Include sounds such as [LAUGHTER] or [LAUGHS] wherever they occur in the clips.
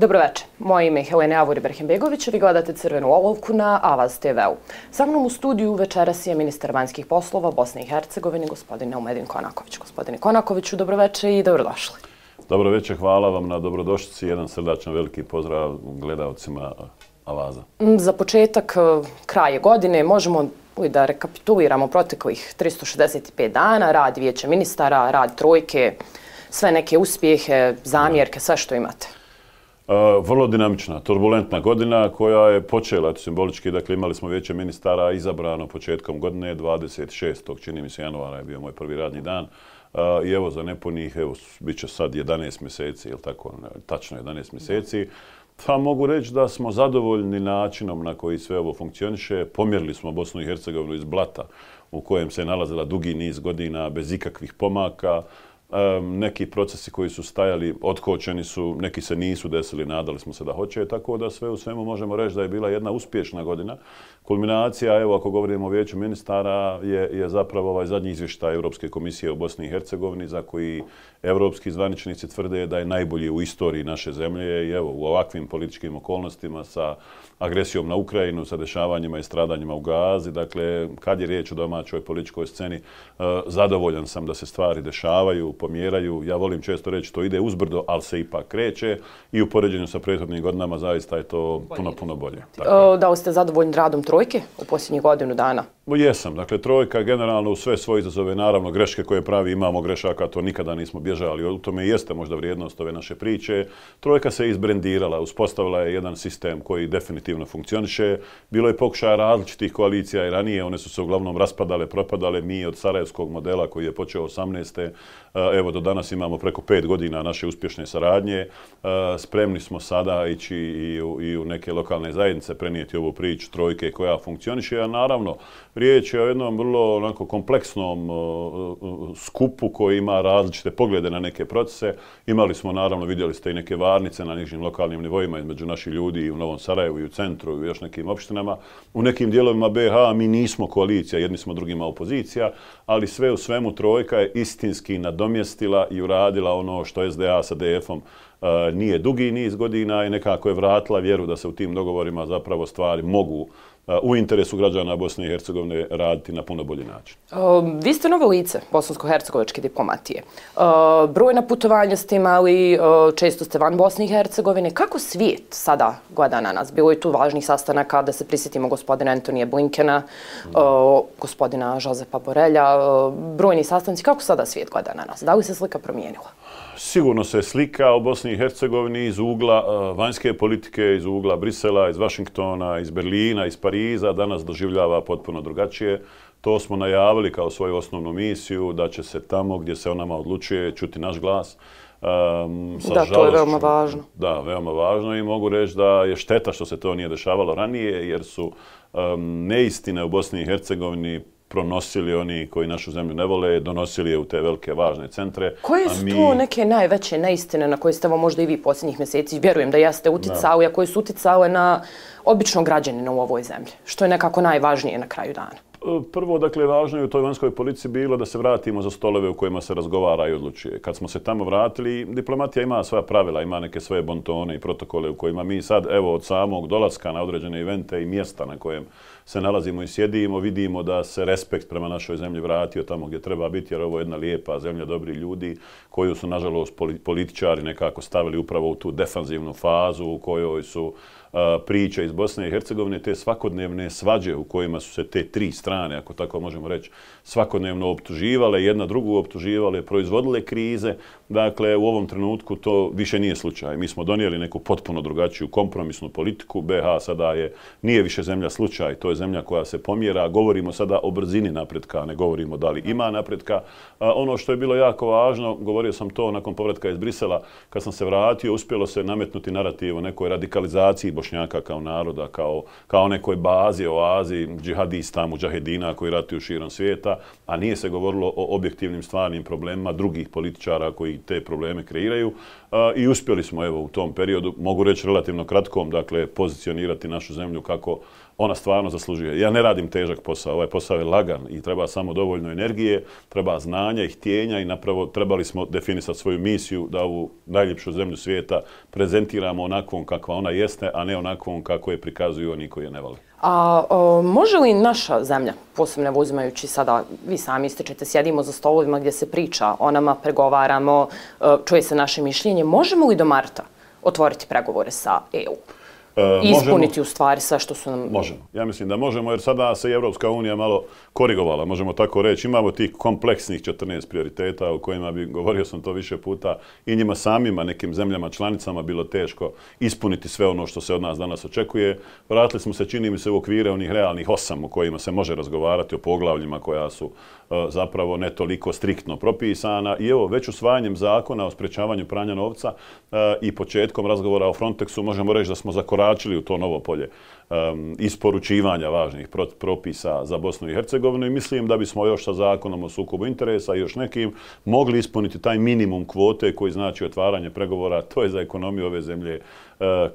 Dobroveče, moje ime je Helena Javor Ibrahimbegović, vi gledate Crvenu olovku na Avaz TV-u. Sa mnom u studiju večeras je ministar vanjskih poslova Bosne i Hercegovine, gospodin Neumedin Konaković. Gospodine Konakoviću, dobroveče i dobrodošli. Dobroveče, hvala vam na dobrodošlici. Jedan srdačan veliki pozdrav gledalcima Avaza. Mm, za početak, e, kraje godine, možemo li da rekapituliramo proteklih 365 dana, rad vijeća ministara, rad trojke, sve neke uspjehe, zamjerke, sve što imate? Vrlo dinamična, turbulentna godina koja je počela, eto simbolički, dakle imali smo vijeće ministara izabrano početkom godine, 26. čini mi se januara je bio moj prvi radni dan. I evo za nepunih, evo, bit će sad 11 mjeseci, ili tako, tačno 11 mjeseci. Pa mogu reći da smo zadovoljni načinom na koji sve ovo funkcioniše. Pomjerili smo Bosnu i Hercegovinu iz blata u kojem se nalazila dugi niz godina bez ikakvih pomaka neki procesi koji su stajali otkočeni su, neki se nisu desili, nadali smo se da hoće, tako da sve u svemu možemo reći da je bila jedna uspješna godina. Kulminacija, evo ako govorimo o vijeću ministara, je, je zapravo ovaj zadnji izvještaj Europske komisije u Bosni i Hercegovini za koji evropski zvaničnici tvrde da je najbolji u istoriji naše zemlje i evo u ovakvim političkim okolnostima sa agresijom na Ukrajinu, sa dešavanjima i stradanjima u Gazi. Dakle, kad je riječ o domaćoj političkoj sceni, e, zadovoljan sam da se stvari dešavaju, pomjeraju. Ja volim često reći to ide uzbrdo, ali se ipak kreće i u poređenju sa prethodnim godinama zaista je to puno, puno bolje. Dakle. Da li ste zadovoljni radom trojke u posljednjih godinu dana? Jesam. Dakle, trojka generalno u sve svoje izazove, naravno greške koje pravi, imamo grešaka, to nikada nismo bježali. U tome jeste možda vrijednost ove naše priče. Trojka se izbrendirala, uspostavila je jedan sistem koji definitivno funkcioniše. Bilo je pokušaja različitih koalicija i ranije, one su se uglavnom raspadale, propadale. Mi od Sarajevskog modela koji je počeo 18. Evo, do danas imamo preko pet godina naše uspješne saradnje. E, spremni smo sada ići i u, i u neke lokalne zajednice prenijeti ovu priču trojke koja funkcioniše. A naravno, riječ je o jednom vrlo onako kompleksnom e, e, skupu koji ima različite poglede na neke procese. Imali smo, naravno, vidjeli ste i neke varnice na nižim lokalnim nivoima između naših ljudi i u Novom Sarajevu i u centru i u još nekim opštinama. U nekim dijelovima BH mi nismo koalicija, jedni smo drugima opozicija, ali sve u svemu trojka je istinski nadomjestila i uradila ono što SDA sa DF-om e, nije dugi niz godina i nekako je vratila vjeru da se u tim dogovorima zapravo stvari mogu u interesu građana Bosne i Hercegovine raditi na puno bolji način. Vi ste novo lice bosansko-hercegovačke diplomatije. Brojna putovanja ste imali, često ste van Bosne i Hercegovine. Kako svijet sada gleda na nas? Bilo je tu važnih sastanaka da se prisjetimo gospodina Antonija Blinkena, gospodina Josepa Borelja, brojni sastanci. Kako sada svijet gleda na nas? Da li se slika promijenila? Sigurno se slika o Bosni i Hercegovini iz ugla vanjske politike, iz ugla Brisela, iz Vašingtona, iz Berlina, iz Pariza danas doživljava potpuno drugačije. To smo najavili kao svoju osnovnu misiju, da će se tamo gdje se o nama odlučuje čuti naš glas. Um, da, to je veoma važno. Da, veoma važno i mogu reći da je šteta što se to nije dešavalo ranije, jer su um, neistine u Bosni i Hercegovini pronosili oni koji našu zemlju ne vole, donosili je u te velike važne centre. Koje su mi... to neke najveće neistine na koje ste vam možda i vi posljednjih mjeseci, vjerujem da jeste uticali, a koje su uticale na običnog građanina u ovoj zemlji? Što je nekako najvažnije na kraju dana? Prvo, dakle, važno je u toj vanjskoj policiji bilo da se vratimo za stolove u kojima se razgovara i odlučuje. Kad smo se tamo vratili, diplomatija ima svoja pravila, ima neke svoje bontone i protokole u kojima mi sad, evo, od samog dolaska na određene evente i mjesta na kojem se nalazimo i sjedimo, vidimo da se respekt prema našoj zemlji vratio tamo gdje treba biti, jer ovo je jedna lijepa zemlja dobri ljudi koju su, nažalost, političari nekako stavili upravo u tu defanzivnu fazu u kojoj su priča iz Bosne i Hercegovine, te svakodnevne svađe u kojima su se te tri strane, ako tako možemo reći, svakodnevno optuživale, jedna drugu optuživale, proizvodile krize. Dakle, u ovom trenutku to više nije slučaj. Mi smo donijeli neku potpuno drugačiju kompromisnu politiku. BH sada je, nije više zemlja slučaj, to je zemlja koja se pomjera. Govorimo sada o brzini napretka, ne govorimo da li ima napretka. Ono što je bilo jako važno, govorio sam to nakon povratka iz Brisela, kad sam se vratio, uspjelo se nametnuti narativ o nekoj radikalizaciji bošnjaka kao naroda, kao, kao nekoj bazi, oazi, džihadista, muđahedina koji ratuju širom svijeta, a nije se govorilo o objektivnim stvarnim problemima drugih političara koji te probleme kreiraju. E, I uspjeli smo evo u tom periodu, mogu reći relativno kratkom, dakle, pozicionirati našu zemlju kako ona stvarno zaslužuje. Ja ne radim težak posao, ovaj posao je lagan i treba samo dovoljno energije, treba znanja i htjenja i napravo trebali smo definisati svoju misiju da ovu najljepšu zemlju svijeta prezentiramo onakvom kakva ona jeste, a ne onakvom kako je prikazuju oni koji je ne vole. A o, može li naša zemlja, posebno uzimajući sada, vi sami ističete, sjedimo za stolovima gdje se priča o nama, pregovaramo, e, čuje se naše mišljenje, možemo li do marta otvoriti pregovore sa EU? E, ispuniti u stvari sve što su nam... Možemo. Ja mislim da možemo, jer sada se Evropska unija malo korigovala, možemo tako reći. Imamo tih kompleksnih 14 prioriteta o kojima bi, govorio sam to više puta, i njima samima, nekim zemljama, članicama, bilo teško ispuniti sve ono što se od nas danas očekuje. Vratili smo se, čini mi se, u okvire onih realnih osam u kojima se može razgovarati o poglavljima koja su zapravo ne toliko striktno propisana. I evo, već usvajanjem zakona o sprečavanju pranja novca e, i početkom razgovora o Frontexu možemo reći da smo zakoračili u to novo polje e, isporučivanja važnih propisa za Bosnu i Hercegovinu i mislim da bismo još sa zakonom o sukobu interesa i još nekim mogli ispuniti taj minimum kvote koji znači otvaranje pregovora. To je za ekonomiju ove zemlje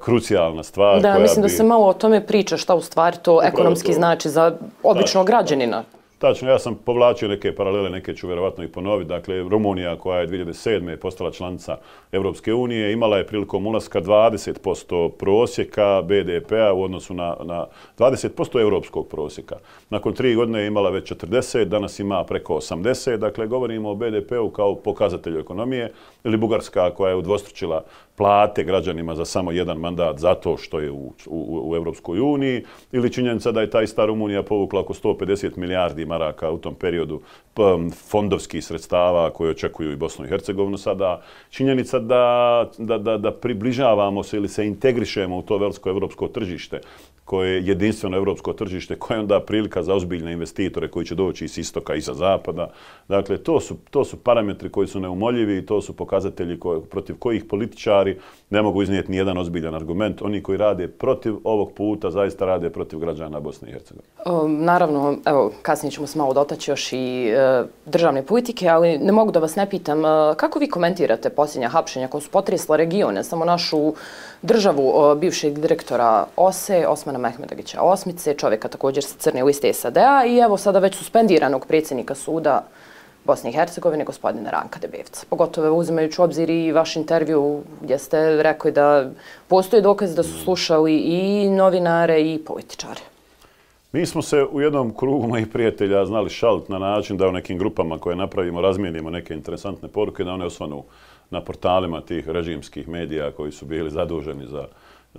krucijalna stvar. Da, mislim da se malo o tome priča šta u stvari to ekonomski znači za običnog građanina. Tačno, ja sam povlačio neke paralele, neke ću vjerovatno i ponoviti. Dakle, Rumunija koja je 2007. postala članica Evropske unije imala je prilikom ulaska 20% prosjeka BDP-a u odnosu na, na 20% evropskog prosjeka. Nakon tri godine je imala već 40, danas ima preko 80. Dakle, govorimo o BDP-u kao pokazatelju ekonomije. Ili Bugarska koja je udvostručila plate građanima za samo jedan mandat zato što je u, u, u Evropskoj uniji ili činjenica da je ta ista Rumunija povukla oko 150 milijardi maraka u tom periodu fondovskih sredstava koje očekuju i Bosnu i Hercegovinu sada. Činjenica da, da, da, da približavamo se ili se integrišemo u to veliko evropsko tržište koje je jedinstveno evropsko tržište, koje je onda prilika za ozbiljne investitore koji će doći iz istoka i sa zapada. Dakle, to su, to su parametri koji su neumoljivi i to su pokazatelji koje, protiv kojih političari ne mogu iznijeti ni jedan ozbiljan argument. Oni koji rade protiv ovog puta zaista rade protiv građana Bosne i Hercegovine. Naravno, evo, kasnije ćemo se malo dotaći još i e, državne politike, ali ne mogu da vas ne pitam, e, kako vi komentirate posljednja hapšenja koja su potresla regione, samo našu državu bivšeg direktora OSE, Osmana Mehmedagića Osmice, čovjeka također sa crne liste SAD-a i evo sada već suspendiranog predsjednika suda Bosne i Hercegovine, gospodina Ranka Debevca. Pogotovo uzimajući obzir i vaš intervju gdje ste rekli da postoje dokaz da su slušali i novinare i političare. Mi smo se u jednom krugu mojih prijatelja znali šalt na način da u nekim grupama koje napravimo razmijenimo neke interesantne poruke da one osvanu na portalima tih režimskih medija koji su bili zaduženi za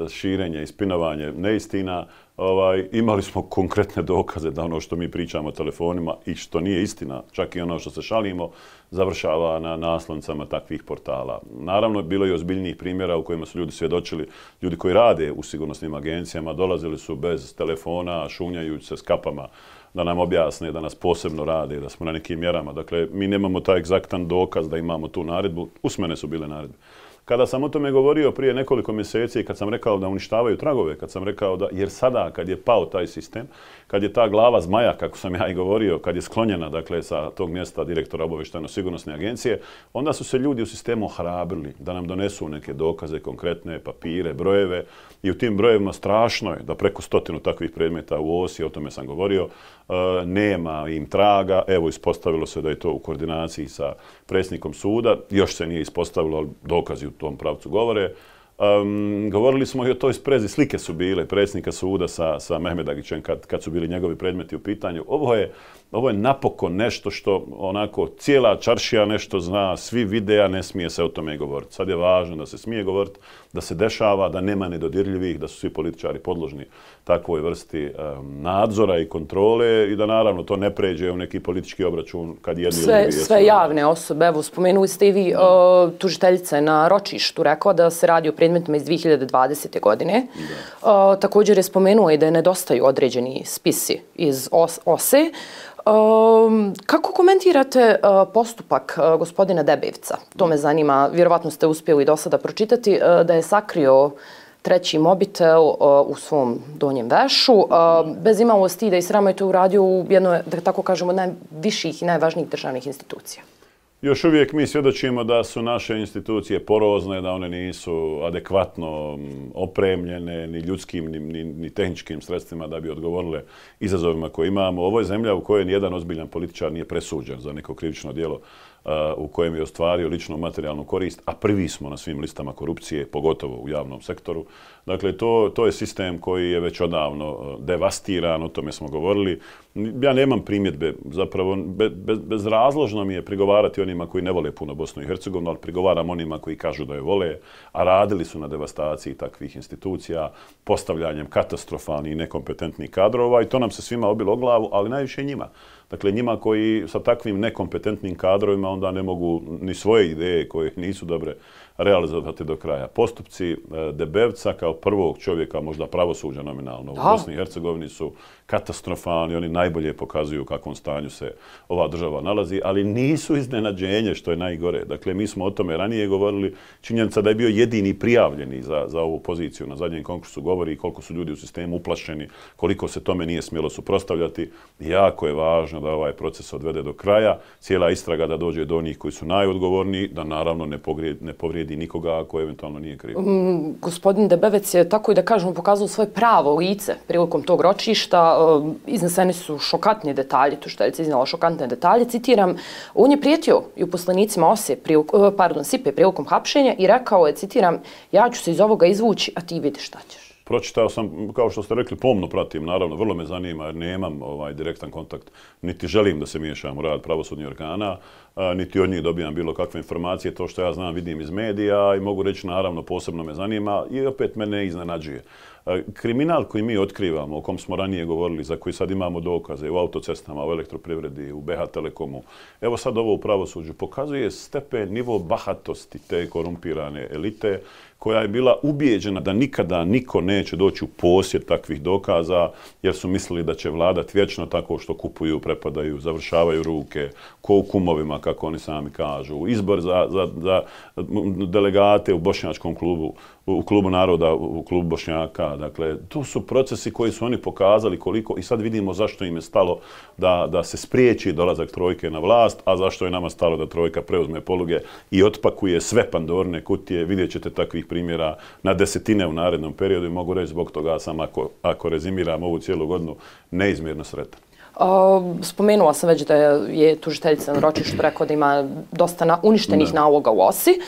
širenje i spinovanje neistina, ovaj, imali smo konkretne dokaze da ono što mi pričamo telefonima i što nije istina, čak i ono što se šalimo, završava na nasloncama takvih portala. Naravno, bilo je ozbiljnijih primjera u kojima su ljudi svjedočili, ljudi koji rade u sigurnosnim agencijama, dolazili su bez telefona, šunjajući se s kapama, da nam objasne da nas posebno rade, da smo na nekim mjerama. Dakle, mi nemamo taj egzaktan dokaz da imamo tu naredbu. Usmene su bile naredbe. Kada sam o tome govorio prije nekoliko mjeseci, kad sam rekao da uništavaju tragove, kad sam rekao da, jer sada kad je pao taj sistem, kad je ta glava zmaja, kako sam ja i govorio, kad je sklonjena dakle, sa tog mjesta direktora obavešteno sigurnosne agencije, onda su se ljudi u sistemu hrabrili da nam donesu neke dokaze, konkretne papire, brojeve i u tim brojevima strašno je da preko stotinu takvih predmeta u OSI, o tome sam govorio, e, nema im traga. Evo, ispostavilo se da je to u koordinaciji sa predsjednikom suda. Još se nije ispostavilo, ali dokazi u tom pravcu govore. Um, govorili smo i o toj sprezi, slike su bile predsjednika suda sa, sa Mehmedagićem kad, kad su bili njegovi predmeti u pitanju. Ovo je, ovo je napokon nešto što onako cijela čaršija nešto zna, svi vide, a ne smije se o tome govoriti. Sad je važno da se smije govoriti, da se dešava, da nema nedodirljivih, da su svi političari podložni takvoj vrsti um, nadzora i kontrole i da naravno to ne pređe u neki politički obračun kad jedni sve, ili Sve javne osobe, evo spomenuli ste i vi uh, tužiteljice na ročištu, rekao da se radi o predmetima iz 2020. godine. Uh, također je spomenuo i da je nedostaju određeni spisi iz OSE. Um, kako komentirate uh, postupak uh, gospodina Debevca? To me zanima. Vjerovatno ste uspjeli do sada pročitati uh, da je sakrio treći mobitel uh, u svom donjem vešu. Uh, bez imalo stida i srama je to uradio u jednoj, da tako kažemo, najviših i najvažnijih državnih institucija. Još uvijek mi svjedočimo da su naše institucije porozne, da one nisu adekvatno opremljene ni ljudskim ni, ni, ni tehničkim sredstvima da bi odgovorile izazovima koje imamo. Ovo je zemlja u kojoj nijedan ozbiljan političar nije presuđen za neko krivično djelo u kojem je ostvario ličnu materijalnu korist, a prvi smo na svim listama korupcije, pogotovo u javnom sektoru. Dakle, to, to je sistem koji je već odavno e, devastiran, o tome smo govorili. Ja nemam primjedbe, zapravo be, be, bezrazložno mi je prigovarati onima koji ne vole puno Bosnu i Hercegovinu, ali prigovaram onima koji kažu da je vole, a radili su na devastaciji takvih institucija, postavljanjem katastrofalnih i nekompetentnih kadrova i to nam se svima obilo glavu, ali najviše njima. Dakle, njima koji sa takvim nekompetentnim kadrovima onda ne mogu ni svoje ideje koje nisu dobre realizovati do kraja. Postupci e, Debevca kao prvog čovjeka, možda pravosuđa nominalno u Bosni i Hercegovini su katastrofalni, oni najbolje pokazuju u kakvom stanju se ova država nalazi, ali nisu iznenađenje što je najgore. Dakle, mi smo o tome ranije govorili, činjenica da je bio jedini prijavljeni za, za ovu poziciju na zadnjem konkursu govori koliko su ljudi u sistemu uplašeni, koliko se tome nije smjelo suprostavljati. Jako je važno da ovaj proces odvede do kraja, cijela istraga da dođe do onih koji su najodgovorniji, da naravno ne, pogrijedi, ne povrijedi nikoga ako eventualno nije kriv. Mm, gospodin Debevec je tako i da kažemo pokazao svoje pravo lice prilikom tog ročišta uh, izneseni su šokantni detalji, tu što je iznala šokantne detalje, citiram, on je prijetio i u Ose, prilik, uh, e, pardon, Sipe prilikom hapšenja i rekao je, citiram, ja ću se iz ovoga izvući, a ti vidi šta ćeš. Pročitao sam, kao što ste rekli, pomno pratim, naravno, vrlo me zanima jer nemam ovaj direktan kontakt, niti želim da se miješam u rad pravosudnih organa, niti od njih dobijam bilo kakve informacije, to što ja znam vidim iz medija i mogu reći, naravno, posebno me zanima i opet me ne iznenađuje. Kriminal koji mi otkrivamo, o kom smo ranije govorili, za koji sad imamo dokaze u autocestama, u elektroprivredi, u BH Telekomu, evo sad ovo u pravosuđu, pokazuje stepen, nivo bahatosti te korumpirane elite, koja je bila ubijeđena da nikada niko neće doći u posjed takvih dokaza, jer su mislili da će vladat vječno tako što kupuju, prepadaju, završavaju ruke, ko u kumovima, kako oni sami kažu. Izbor za, za, za delegate u Bošnjačkom klubu, u klubu naroda, u klubu Bošnjaka. Dakle, to su procesi koji su oni pokazali koliko i sad vidimo zašto im je stalo da, da se spriječi dolazak trojke na vlast, a zašto je nama stalo da trojka preuzme poluge i otpakuje sve pandorne kutije. Vidjet ćete takvih primjera na desetine u narednom periodu i mogu reći zbog toga sam, ako, ako rezimiram ovu cijelu godinu, neizmjerno sretan. Spomenula sam već da je tužiteljica na ročištu rekao da ima dosta na, uništenih naloga u osi.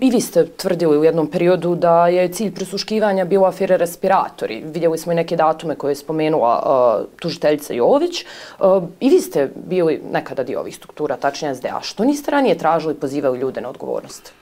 I vi ste tvrdili u jednom periodu da je cilj prisuškivanja bio afire respiratori. Vidjeli smo i neke datume koje je spomenula tužiteljica Jović. I vi ste bili nekada dio ovih struktura, tačnije SDA. Što niste ranije tražili i pozivali ljude na odgovornost?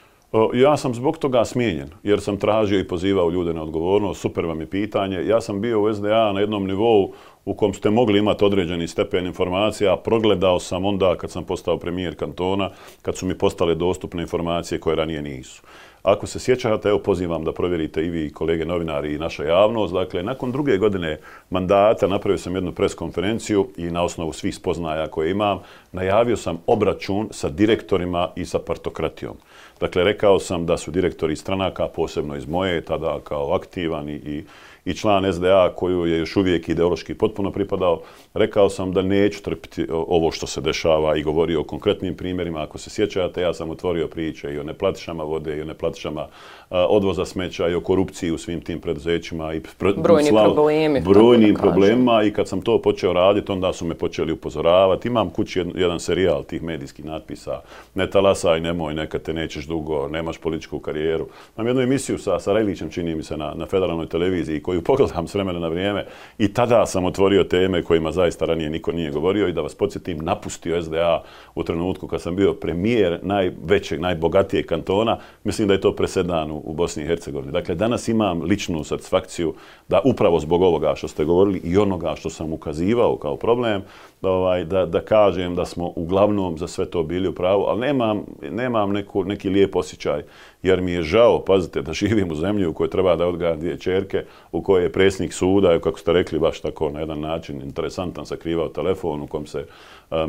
Ja sam zbog toga smijenjen, jer sam tražio i pozivao ljude na odgovornost. Super vam je pitanje. Ja sam bio u SDA na jednom nivou u kom ste mogli imati određeni stepen informacija. Progledao sam onda kad sam postao premijer kantona, kad su mi postale dostupne informacije koje ranije nisu. Ako se sjećate, evo pozivam da provjerite i vi kolege novinari i naša javnost. Dakle, nakon druge godine mandata napravio sam jednu preskonferenciju i na osnovu svih spoznaja koje imam, najavio sam obračun sa direktorima i sa partokratijom. Dakle, rekao sam da su direktori stranaka, posebno iz moje, tada kao aktivan i, i član SDA koju je još uvijek ideološki potpuno pripadao, rekao sam da neću trpiti ovo što se dešava i govorio o konkretnim primjerima. Ako se sjećate, ja sam otvorio priče i o neplatišama vode i o neplatišama odvoza smeća i o korupciji u svim tim preduzećima. I pr brojni slav, problemi. Brojnim problemima i kad sam to počeo raditi, onda su me počeli upozoravati. Imam kući jedan serijal tih medijskih natpisa. Ne talasaj, nemoj, neka te nećeš dugo, nemaš političku karijeru. Imam jednu emisiju sa, sa Rajlićem, čini mi se, na, na federalnoj televiziji koju [LAUGHS] pogledam s vremena na vrijeme i tada sam otvorio teme kojima zaista ranije niko nije govorio i da vas podsjetim, napustio SDA u trenutku kad sam bio premijer najvećeg, najbogatijeg kantona. Mislim da je to presedan u Bosni i Hercegovini. Dakle, danas imam ličnu satisfakciju da upravo zbog ovoga što ste govorili i onoga što sam ukazivao kao problem, da, ovaj, da, da kažem da smo uglavnom za sve to bili u pravu, ali nemam, nemam neku, neki lijep osjećaj, jer mi je žao, pazite, da živim u zemlji u kojoj treba da odgajam dvije čerke, u kojoj je presnik suda, kako ste rekli, baš tako na jedan način interesantan, sakrivao telefon u kom se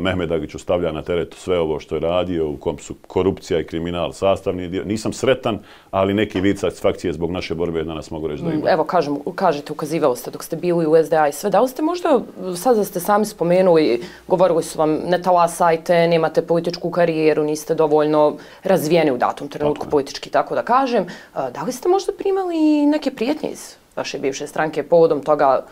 Mehmed Agić stavlja na teret sve ovo što je radio, u kom su korupcija i kriminal sastavni dio. Nisam sretan, ali neki vid satisfakcije zbog naše borbe danas mogu reći da ima. Evo, kažem, kažete, ukazivao ste dok ste bili u SDA i sve. Da li ste možda, sad da ste sami spomenuli, govorili su vam, ne talasajte, nemate političku karijeru, niste dovoljno razvijeni u datom trenutku tako politički, tako da kažem. Da li ste možda primali neke prijetnje iz vaše bivše stranke povodom toga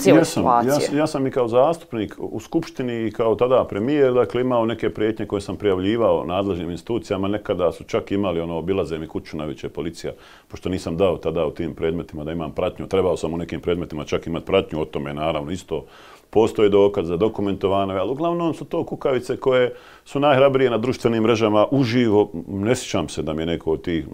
cijele situacije. Ja, ja sam i kao zastupnik u Skupštini i kao tada premijer, dakle imao neke prijetnje koje sam prijavljivao nadležnim institucijama. Nekada su čak imali ono, obilaze mi kuću najveće policija, pošto nisam dao tada u tim predmetima da imam pratnju. Trebao sam u nekim predmetima čak imati pratnju, o tome naravno isto postoje dokaz za dokumentovano, ali uglavnom su to kukavice koje su najhrabrije na društvenim mrežama uživo. Ne sjećam se da mi je neko od tih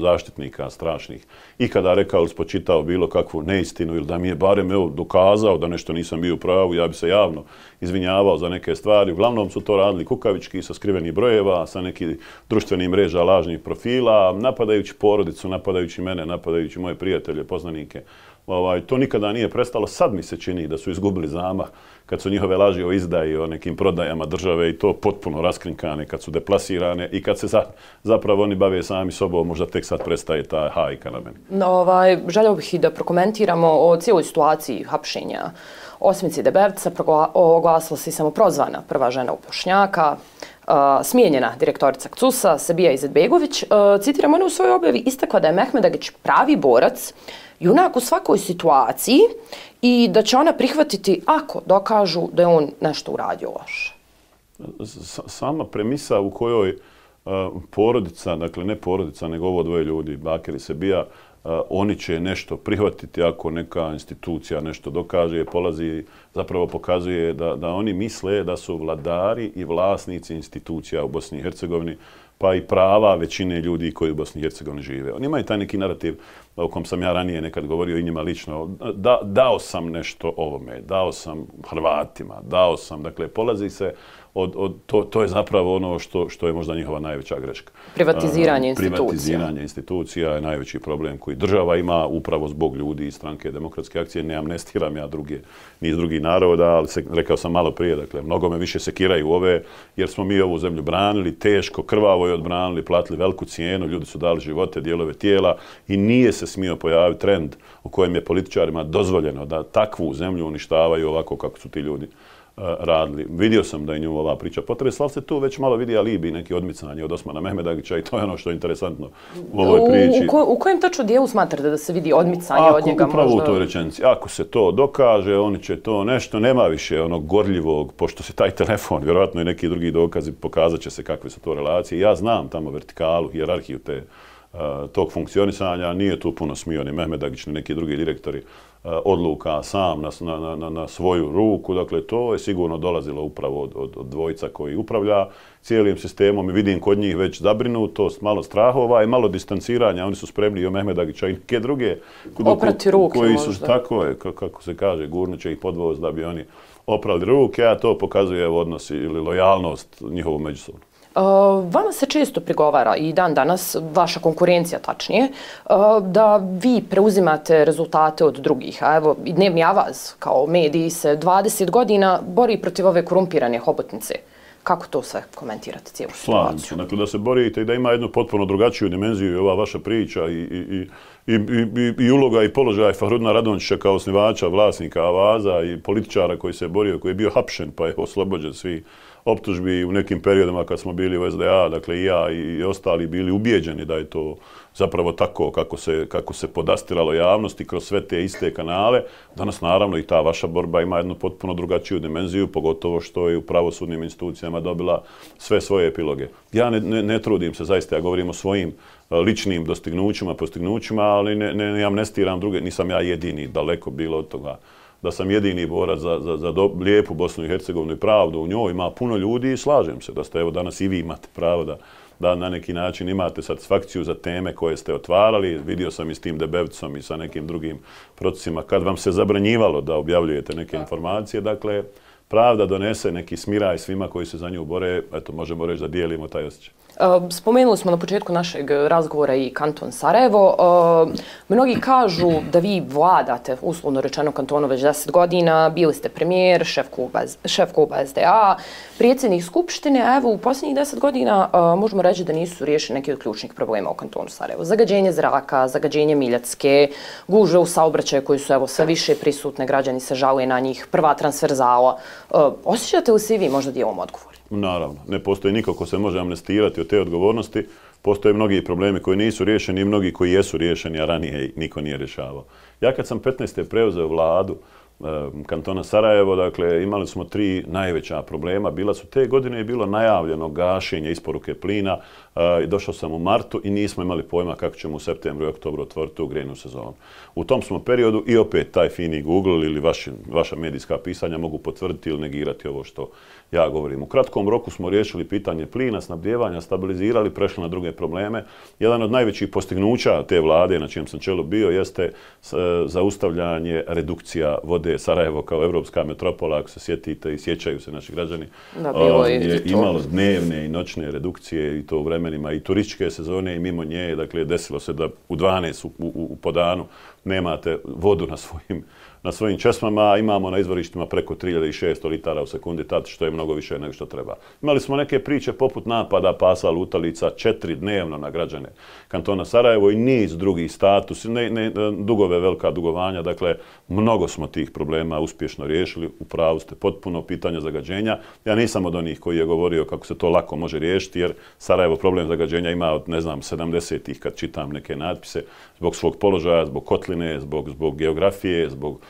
zaštitnika strašnih ikada rekao ili spočitao bilo kakvu neistinu ili da mi je barem evo, dokazao da nešto nisam bio u pravu, ja bi se javno izvinjavao za neke stvari. Uglavnom su to radili kukavički sa skrivenih brojeva, sa nekih društvenih mreža lažnih profila, napadajući porodicu, napadajući mene, napadajući moje prijatelje, poznanike. Ovaj, to nikada nije prestalo. Sad mi se čini da su izgubili zamah kad su njihove laži o izdaji, o nekim prodajama države i to potpuno raskrinkane, kad su deplasirane i kad se za, zapravo oni bave sami sobom, možda tek sad prestaje ta hajka na meni. No, ovaj, želio bih i da prokomentiramo o cijeloj situaciji hapšenja Osmici Debevca. Oglasila se samo prozvana prva žena upošnjaka, Uh, smijenjena direktorica CUSA, Sabija Izetbegović. Uh, citiram, ona u svojoj objavi istakla da je Mehmedagić pravi borac junak u svakoj situaciji i da će ona prihvatiti ako dokažu da je on nešto uradio loše. Sama premisa u kojoj e, porodica, dakle ne porodica, nego ovo dvoje ljudi, Bakir i Sebija, e, oni će nešto prihvatiti ako neka institucija nešto dokaže, polazi, zapravo pokazuje da, da oni misle da su vladari i vlasnici institucija u Bosni i Hercegovini, pa i prava većine ljudi koji u Bosni i Hercegovini žive. Oni imaju taj neki narativ o kom sam ja ranije nekad govorio i njima lično. Da, dao sam nešto ovome, dao sam Hrvatima, dao sam, dakle, polazi se od, od, to, to je zapravo ono što, što je možda njihova najveća greška. Privatiziranje institucija. Privatiziranje institucija je najveći problem koji država ima upravo zbog ljudi iz stranke demokratske akcije. Ne amnestiram ja druge, ni iz drugih naroda, ali se, rekao sam malo prije, dakle, mnogo me više sekiraju ove, jer smo mi ovu zemlju branili, teško, krvavo je odbranili, platili veliku cijenu, ljudi su dali živote, dijelove tijela i nije se smio pojaviti trend u kojem je političarima dozvoljeno da takvu zemlju uništavaju ovako kako su ti ljudi radili. Vidio sam da je nju ova priča potresla, ali se tu već malo vidi alibi neki odmicanje od Osmana Mehmedagića i to je ono što je interesantno u ovoj priči. U, u, ko, u kojem tačno dijelu smatrate da se vidi odmicanje Ako, od njega upravo možda? u toj rečenici. Ako se to dokaže, oni će to nešto, nema više onog gorljivog, pošto se taj telefon, vjerojatno i neki drugi dokazi, pokazat će se kakve su to relacije. Ja znam tamo vertikalu, hjerarhiju te tog funkcionisanja, nije tu puno smio ni Mehmedagić, ni neki drugi direktori odluka sam na, na, na, na svoju ruku. Dakle, to je sigurno dolazilo upravo od, od, od dvojca koji upravlja cijelim sistemom i vidim kod njih već zabrinutost, malo strahova i malo distanciranja. Oni su spremni i o Mehmedagića i neke druge Oprati ruke koji su, možda. Tako je, kako se kaže, gurnuće ih podvoz da bi oni oprali ruke, a to pokazuje odnos ili lojalnost njihovu međusobnu. Vama se često prigovara i dan danas, vaša konkurencija tačnije, da vi preuzimate rezultate od drugih. A evo, i dnevni avaz kao mediji se 20 godina bori protiv ove korumpirane hobotnice. Kako to sve komentirate cijelu situaciju? Slavim se. Dakle, da se borite i da ima jednu potpuno drugačiju dimenziju i ova vaša priča i, i, i, i, i, i uloga i položaj Fahrudna Radončića kao osnivača, vlasnika Avaza i političara koji se borio, koji je bio hapšen pa je oslobođen svi optužbi u nekim periodima kad smo bili u SDA, dakle i ja i ostali bili ubijeđeni da je to zapravo tako kako se, kako se podastiralo javnosti kroz sve te iste kanale. Danas naravno i ta vaša borba ima jednu potpuno drugačiju dimenziju, pogotovo što je u pravosudnim institucijama dobila sve svoje epiloge. Ja ne, ne, ne trudim se, zaista ja govorim o svojim e, ličnim dostignućima, postignućima, ali ne, ne, ne amnestiram druge, nisam ja jedini, daleko bilo od toga da sam jedini borac za, za, za do, lijepu Bosnu i Hercegovinu i pravdu u njoj. Ima puno ljudi i slažem se da ste evo danas i vi imate pravo da, da na neki način imate satisfakciju za teme koje ste otvarali. Vidio sam i s tim debevcom i sa nekim drugim procesima kad vam se zabranjivalo da objavljujete neke informacije. Dakle, pravda donese neki smiraj svima koji se za nju bore. Eto, možemo reći da dijelimo taj osjećaj. Ehm, spomenuli smo na početku našeg eh, razgovora i kanton Sarajevo. Ehm, mnogi kažu da vi vladate, uslovno rečeno, kantonu već 10 godina, bili ste premijer, šef kluba, šef kluba SDA, prijedsjednik Skupštine, a evo u posljednjih 10 godina eh, možemo reći da nisu riješeni neki od ključnih problema u kantonu Sarajevo. Zagađenje zraka, zagađenje Miljacke, gužve u saobraćaju koji su evo sve više prisutne, građani se žaluje na njih, prva transverzala. Ehm, osjećate li se i vi možda dijelom odgovor? Naravno, ne postoji niko ko se može amnestirati od te odgovornosti. Postoje mnogi problemi koji nisu riješeni i mnogi koji jesu riješeni, a ranije niko nije rješavao. Ja kad sam 15. preuzeo vladu, kantona Sarajevo, dakle, imali smo tri najveća problema. Bila su te godine je bilo najavljeno gašenje isporuke plina. Eh, I došao sam u martu i nismo imali pojma kako ćemo u septembru i oktobru otvoriti u grenu sezonu. U tom smo periodu i opet taj fini Google ili vaši, vaša medijska pisanja mogu potvrditi ili negirati ovo što ja govorim. U kratkom roku smo riješili pitanje plina, snabdjevanja, stabilizirali, prešli na druge probleme. Jedan od najvećih postignuća te vlade na čijem sam čelu bio jeste e, zaustavljanje redukcija vode Sarajevo kao evropska metropola, ako se sjetite i sjećaju se naši građani. Da, bilo je, je imalo dnevne i noćne redukcije i to u vremenima i turističke sezone i mimo nje. Dakle, desilo se da u 12 u, u, u podanu nemate vodu na svojim na svojim česmama, imamo na izvorištima preko 3600 litara u sekundi, tad što je mnogo više nego što treba. Imali smo neke priče poput napada pasa lutalica četiri dnevno na građane kantona Sarajevo i niz drugih status, ne, ne, dugove, velika dugovanja, dakle, mnogo smo tih problema uspješno riješili, u pravu ste potpuno pitanja zagađenja. Ja nisam od onih koji je govorio kako se to lako može riješiti, jer Sarajevo problem zagađenja ima od, ne znam, 70-ih kad čitam neke natpise, zbog svog položaja, zbog kotline, zbog, zbog geografije, zbog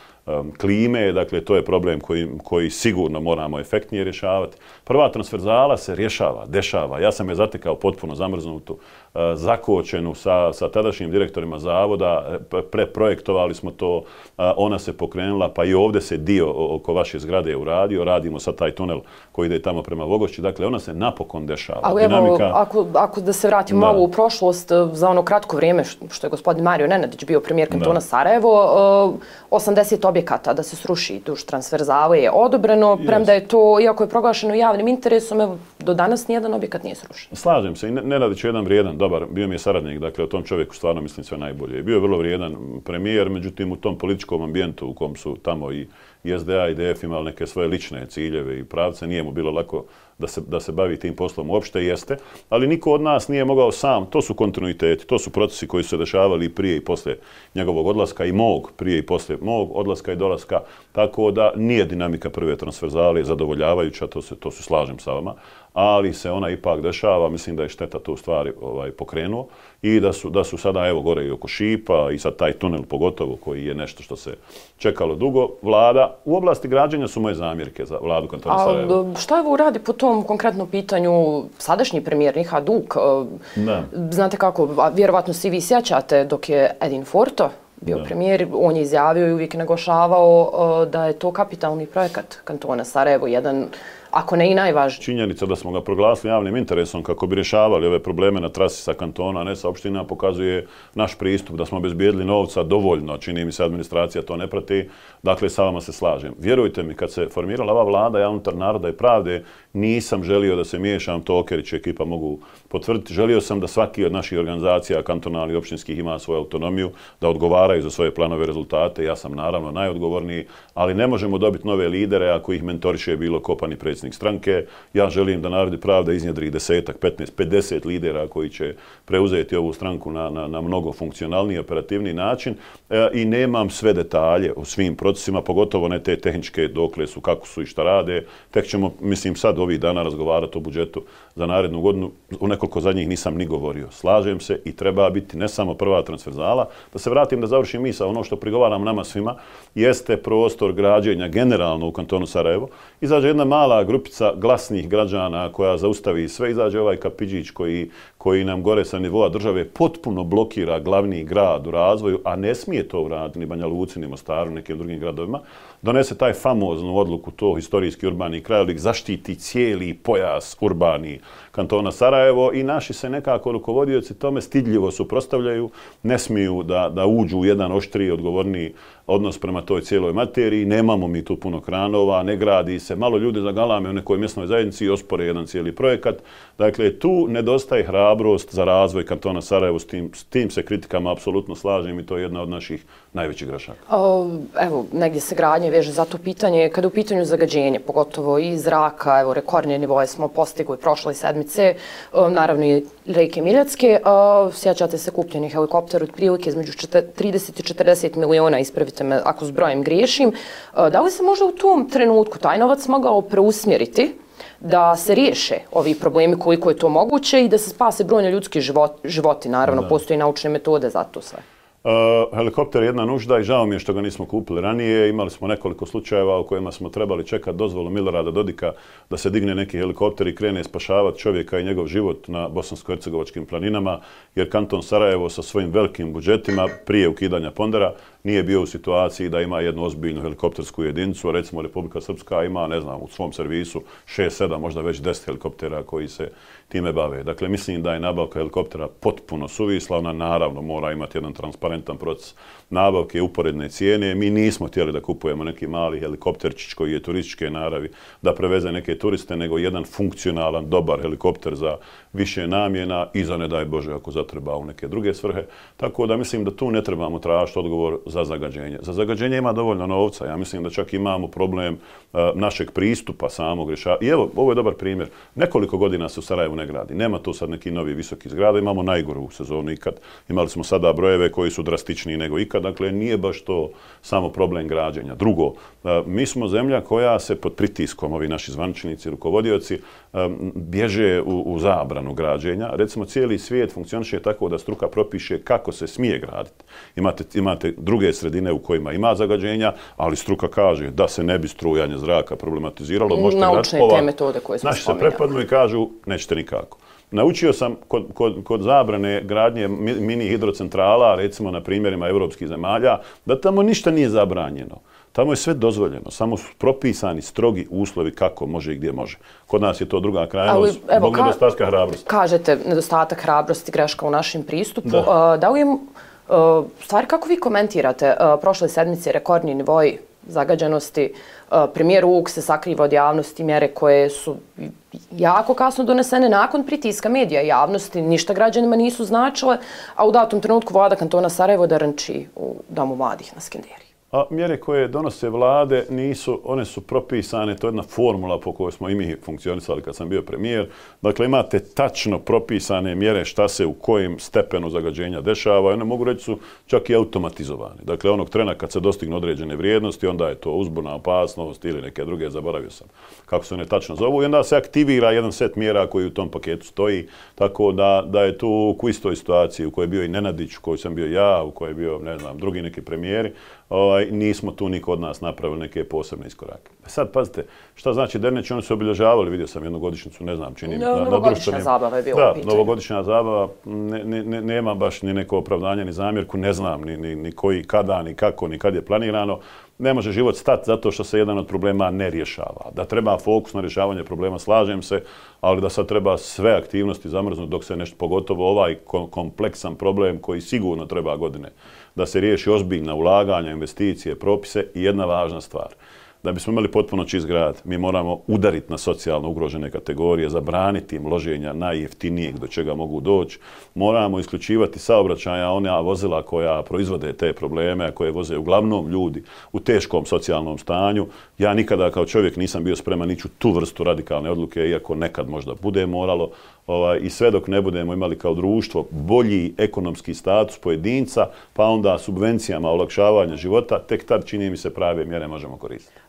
klime, dakle to je problem koji, koji sigurno moramo efektnije rješavati. Prva transferzala se rješava, dešava. Ja sam je zatekao potpuno zamrznutu, uh, zakočenu sa, sa tadašnjim direktorima zavoda, preprojektovali smo to, ona se pokrenula, pa i ovdje se dio oko vaše zgrade uradio, radimo sad taj tunel koji ide tamo prema Vogošći, dakle ona se napokon dešava. Ali evo, ako, ako da se vratimo da. malo u prošlost, uh, za ono kratko vrijeme što je gospodin Mario Nenadić bio premijer kantona Sarajevo, 80 objekata da se sruši duž transverzale je odobreno, premda je to, iako je proglašeno javnim interesom, evo, do danas nijedan objekat nije srušen. Slažem se, i ne, ne radi će jedan vrijedan, dobar, bio mi je saradnik, dakle, o tom čovjeku stvarno mislim sve najbolje. Bio je vrlo vrijedan premijer, međutim, u tom političkom ambijentu u kom su tamo i i SDA i DF imali neke svoje lične ciljeve i pravce, nije mu bilo lako da se, da se bavi tim poslom uopšte, jeste, ali niko od nas nije mogao sam, to su kontinuiteti, to su procesi koji su se dešavali prije i posle njegovog odlaska i mog prije i posle mog odlaska i dolaska, tako da nije dinamika prve transverzale zadovoljavajuća, to se, to se slažem sa vama, ali se ona ipak dešava, mislim da je šteta to stvari ovaj, pokrenuo i da su, da su sada evo gore i oko Šipa i sad taj tunel pogotovo koji je nešto što se čekalo dugo. Vlada, u oblasti građenja su moje zamjerke za vladu kantona Sarajeva. A šta evo uradi po tom konkretnom pitanju sadašnji premijer Niha Duk? Da. Znate kako, vjerovatno svi vi sjećate dok je Edin Forto bio da. premijer, on je izjavio i uvijek naglašavao da je to kapitalni projekat kantona Sarajevo, jedan ako ne i najvažniji. Činjenica da smo ga proglasili javnim interesom kako bi rješavali ove probleme na trasi sa kantona, a ne sa opština, pokazuje naš pristup da smo obezbijedili novca dovoljno. Čini mi se administracija to ne prati. Dakle, sa vama se slažem. Vjerujte mi, kad se formirala ova vlada, ja unutar naroda i pravde, nisam želio da se miješam, to Okerić ekipa mogu potvrditi. Želio sam da svaki od naših organizacija, kantonalnih i opštinskih, ima svoju autonomiju, da odgovaraju za svoje planove rezultate. Ja sam naravno najodgovorniji, ali ne možemo dobiti nove lidere ako ih mentoriše bilo kopani predsjednik stranke. Ja želim da narodi pravda iznjedri desetak, 15, 50 lidera koji će preuzeti ovu stranku na, na, na mnogo funkcionalniji, operativni način e, i nemam sve detalje o svim procesima, pogotovo ne te tehničke dokle su, kako su i šta rade. Tek ćemo, mislim, sad ovih dana razgovarati o budžetu za narednu godinu. U nekoliko zadnjih nisam ni govorio. Slažem se i treba biti ne samo prva transverzala. Da se vratim da završim misa, ono što prigovaram nama svima, jeste prostor građenja generalno u kantonu Sarajevo. Izađe jedna mala grupica glasnih građana koja zaustavi sve. Izađe ovaj kapiđić koji, koji nam gore sa nivoa države potpuno blokira glavni grad u razvoju, a ne smije to uraditi ni Banja Luci, ni Mostaru, nekim drugim gradovima donese taj famoznu odluku, to historijski urbani krajolik, zaštiti cijeli pojas urbani kantona Sarajevo i naši se nekako rukovodioci tome stidljivo suprostavljaju, ne smiju da, da uđu u jedan oštriji odgovorni odnos prema toj cijeloj materiji, nemamo mi tu puno kranova, ne gradi se, malo ljudi za u nekoj mjesnoj zajednici i ospore jedan cijeli projekat. Dakle, tu nedostaje hrabrost za razvoj kantona Sarajevo, s tim, s tim se kritikama apsolutno slažem i to je jedna od naših najvećih grašaka. Evo, negdje se gradnje veže za to pitanje. Kada u pitanju zagađenje, pogotovo i zraka, evo, rekordne nivoje smo postigli prošle sedmice, naravno i reke Miljacke. Sjećate se kupljeni helikopter od prilike između 30 i 40 miliona, ispravite me ako zbrojem griješim. Da li se možda u tom trenutku taj novac mogao preusmjeriti da se riješe ovi problemi koliko je to moguće i da se spase brojne ljudski životi. Naravno, postoji naučne metode za to sve. Uh, helikopter je jedna nužda i žao mi je što ga nismo kupili ranije. Imali smo nekoliko slučajeva u kojima smo trebali čekati dozvolu Milorada Dodika da se digne neki helikopter i krene spašavati čovjeka i njegov život na bosansko-hercegovačkim planinama, jer kanton Sarajevo sa svojim velikim budžetima prije ukidanja pondera nije bio u situaciji da ima jednu ozbiljnu helikoptersku jedinicu. Recimo, Republika Srpska ima, ne znam, u svom servisu 6-7, možda već 10 helikoptera koji se time bave. Dakle, mislim da je nabavka helikoptera potpuno suvisla. Ona naravno mora imati jedan transparentan proces nabavke uporedne cijene. Mi nismo htjeli da kupujemo neki mali helikopterčić koji je turističke naravi da preveze neke turiste, nego jedan funkcionalan, dobar helikopter za više namjena i za ne daj Bože ako zatreba u neke druge svrhe. Tako da mislim da tu ne trebamo tražiti odgovor za zagađenje. Za zagađenje ima dovoljno novca. Ja mislim da čak imamo problem uh, našeg pristupa samog rješava. I evo, ovo je dobar primjer. Nekoliko godina se u Sarajevu ne gradi. Nema tu sad neki novi visoki zgrada. Imamo najgoru sezonu ikad. Imali smo sada brojeve koji su drastičniji nego ikad. Dakle, nije baš to samo problem građenja. Drugo, uh, mi smo zemlja koja se pod pritiskom, ovi naši zvančnici, rukovodioci, um, bježe u, u zabranu građenja. Recimo, cijeli svijet funkcioniše tako da struka propiše kako se smije graditi. Imate, imate druge sredine u kojima ima zagađenja, ali struka kaže da se ne bi strujanje zraka problematiziralo. Možete Naučne te metode koje smo Naši se prepadnu i kažu nećete nikako. Naučio sam kod, kod, kod zabrane gradnje mini hidrocentrala, recimo na primjerima evropskih zemalja, da tamo ništa nije zabranjeno. Tamo je sve dozvoljeno, samo su propisani strogi uslovi kako može i gdje može. Kod nas je to druga krajnost, zbog ka, nedostatka hrabrosti. Kažete nedostatak hrabrosti, greška u našem pristupu. Da, da li je, stvari kako vi komentirate prošle sedmice rekordni nivoj zagađenosti? E, premijer Vuk se sakriva od javnosti mjere koje su jako kasno donesene nakon pritiska medija i javnosti, ništa građanima nisu značile, a u datom trenutku vlada kantona Sarajevo daranči u domu mladih na Skenderiji. A mjere koje donose vlade nisu, one su propisane, to je jedna formula po kojoj smo i mi funkcionisali kad sam bio premijer. Dakle, imate tačno propisane mjere šta se u kojem stepenu zagađenja dešava. One mogu reći su čak i automatizovane. Dakle, onog trena kad se dostignu određene vrijednosti, onda je to uzbuna opasnost ili neke druge, zaboravio sam kako se one tačno zovu. I onda se aktivira jedan set mjera koji u tom paketu stoji. Tako da, da je tu u istoj situaciji u kojoj je bio i Nenadić, u kojoj sam bio ja, u kojoj je bio, ne znam, drugi neki premijeri, ovaj, nismo tu niko od nas napravili neke posebne iskorake. E sad, pazite, šta znači Derneć, oni su obilježavali, vidio sam jednu godišnicu, ne znam, čini. No, na, novogodišnja na zabava je bila Da, novogodišnja zabava, ne, ne, ne, nema baš ni neko opravdanje, ni zamjerku, ne znam ni, ni, ni koji, kada, ni kako, ni kad je planirano. Ne može život stati zato što se jedan od problema ne rješava. Da treba fokus na rješavanje problema, slažem se, ali da sad treba sve aktivnosti zamrznuti dok se nešto, pogotovo ovaj kompleksan problem koji sigurno treba godine da se riješi ozbiljna ulaganja, investicije, propise i jedna važna stvar – da bismo imali potpuno čist grad, mi moramo udariti na socijalno ugrožene kategorije, zabraniti im loženja najjeftinijeg do čega mogu doći. Moramo isključivati saobraćaja ona vozila koja proizvode te probleme, koje voze uglavnom ljudi u teškom socijalnom stanju. Ja nikada kao čovjek nisam bio spreman ići u tu vrstu radikalne odluke, iako nekad možda bude moralo. Ovaj, I sve dok ne budemo imali kao društvo bolji ekonomski status pojedinca, pa onda subvencijama olakšavanja života, tek tad čini mi se prave mjere možemo koristiti.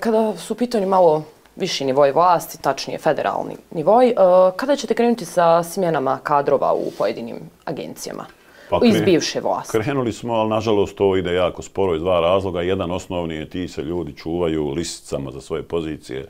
Kada su pitanje malo viši nivoj vlasti, tačnije federalni nivoj, kada ćete krenuti sa smjenama kadrova u pojedinim agencijama? Pa iz bivše vlasti. Krenuli smo, ali nažalost to ide jako sporo iz dva razloga. Jedan osnovni je ti se ljudi čuvaju lisicama za svoje pozicije.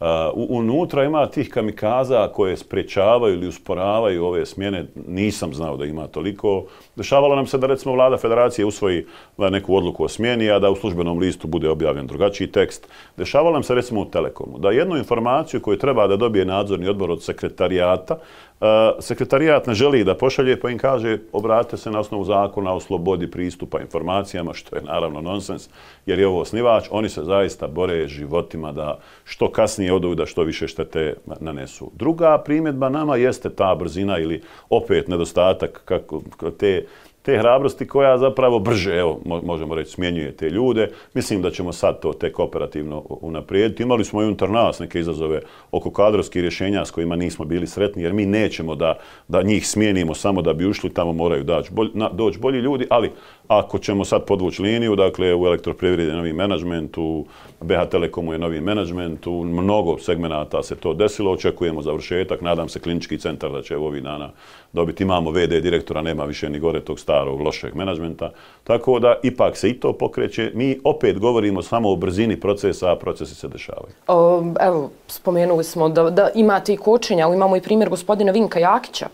Uh, unutra ima tih kamikaza koje sprečavaju ili usporavaju ove smjene. Nisam znao da ima toliko. Dešavalo nam se da recimo vlada federacije usvoji neku odluku o smjeni, a da u službenom listu bude objavljen drugačiji tekst. Dešavalo nam se recimo u Telekomu da jednu informaciju koju treba da dobije nadzorni odbor od sekretarijata E, sekretarijat ne želi da pošalje, pa im kaže obratite se na osnovu zakona o slobodi pristupa informacijama, što je naravno nonsens, jer je ovo osnivač. Oni se zaista bore životima da što kasnije odu da što više štete nanesu. Druga primjedba nama jeste ta brzina ili opet nedostatak kako te te hrabrosti koja zapravo brže, evo, možemo reći, smjenjuje te ljude. Mislim da ćemo sad to tek operativno unaprijediti. Imali smo i unutar nas neke izazove oko kadrovskih rješenja s kojima nismo bili sretni, jer mi nećemo da, da njih smijenimo samo da bi ušli, tamo moraju doći bolj, doći bolji ljudi, ali ako ćemo sad podvući liniju, dakle u elektroprivredi novi menadžment, u BH Telekomu je novi menadžment, u mnogo segmenata se to desilo, očekujemo završetak, nadam se klinički centar da će ovih dana dobiti, imamo VD direktora, nema više ni gore tog starog lošeg menadžmenta, tako da ipak se i to pokreće. Mi opet govorimo samo o brzini procesa, a procesi se dešavaju. O, evo, spomenuli smo da, da imate i kočenja, ali imamo i primjer gospodina Vinka Jakića,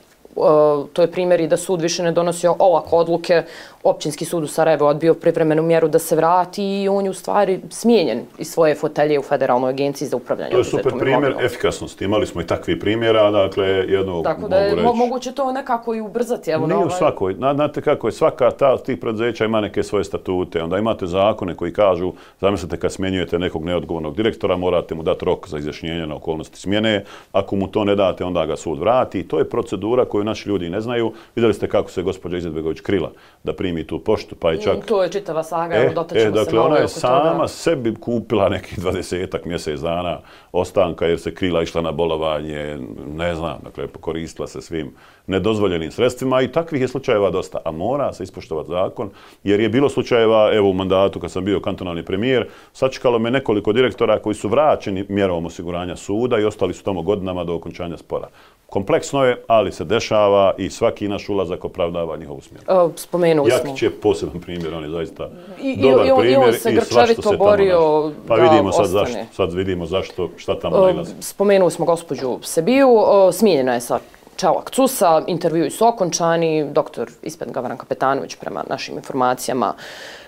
to je primjer i da sud više ne donosi ovako odluke. Općinski sud u Sarajevo odbio privremenu mjeru da se vrati i on je u stvari smijenjen iz svoje fotelje u Federalnoj agenciji za upravljanje. To je super primjer efikasnosti. Imali smo i takvi primjera, dakle, jedno Tako da je mo moguće to nekako i ubrzati. Evo, Nije u ovaj- svakoj. Znate kako je, svaka ta tih preduzeća ima neke svoje statute. Onda imate zakone koji kažu, zamislite kad smjenjujete nekog neodgovornog direktora, morate mu dati rok za izjašnjenje na okolnosti smjene. Ako mu to ne date, onda ga sud vrati. To je procedura koju naši ljudi ne znaju. Vidjeli ste kako se gospođa Izetbegović krila da primi tu poštu, pa i čak... To je čitava saga, e, dotačemo e, dakle, se ona je sama toga. sebi kupila neki dvadesetak mjesec dana ostanka jer se krila išla na bolovanje, ne znam, dakle, koristila se svim nedozvoljenim sredstvima i takvih je slučajeva dosta, a mora se ispoštovati zakon, jer je bilo slučajeva, evo u mandatu kad sam bio kantonalni premijer, sačekalo me nekoliko direktora koji su vraćeni mjerom osiguranja suda i ostali su tamo godinama do okončanja spora. Kompleksno je, ali se dešava i svaki naš ulazak opravdava njihovu smjeru. Spomenuli smo. Jakić je poseban primjer, on je zaista I, dobar i, primjer. I on se grčarito borio Pa vidimo sad, zašto, sad vidimo zašto, šta tamo nalazi. Spomenuli smo gospođu Sebiju, smijenjena je sa Čelak Cusa, intervjui su okončani, doktor Ispet Gavaran Kapetanović prema našim informacijama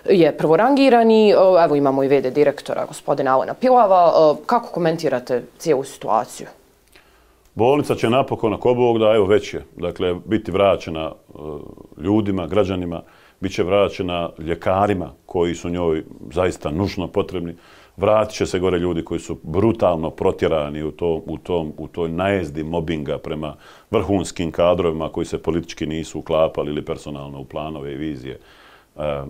je prvorangirani, evo imamo i vede direktora gospodina Alena Pilava. Kako komentirate cijelu situaciju? Bolnica će napokon, ako Bog da, evo već je, dakle, biti vraćena e, ljudima, građanima, bit će vraćena ljekarima koji su njoj zaista nužno potrebni. Vratit će se gore ljudi koji su brutalno protjerani u, to, u, tom, u toj najezdi mobinga prema vrhunskim kadrovima koji se politički nisu uklapali ili personalno u planove i vizije. uh,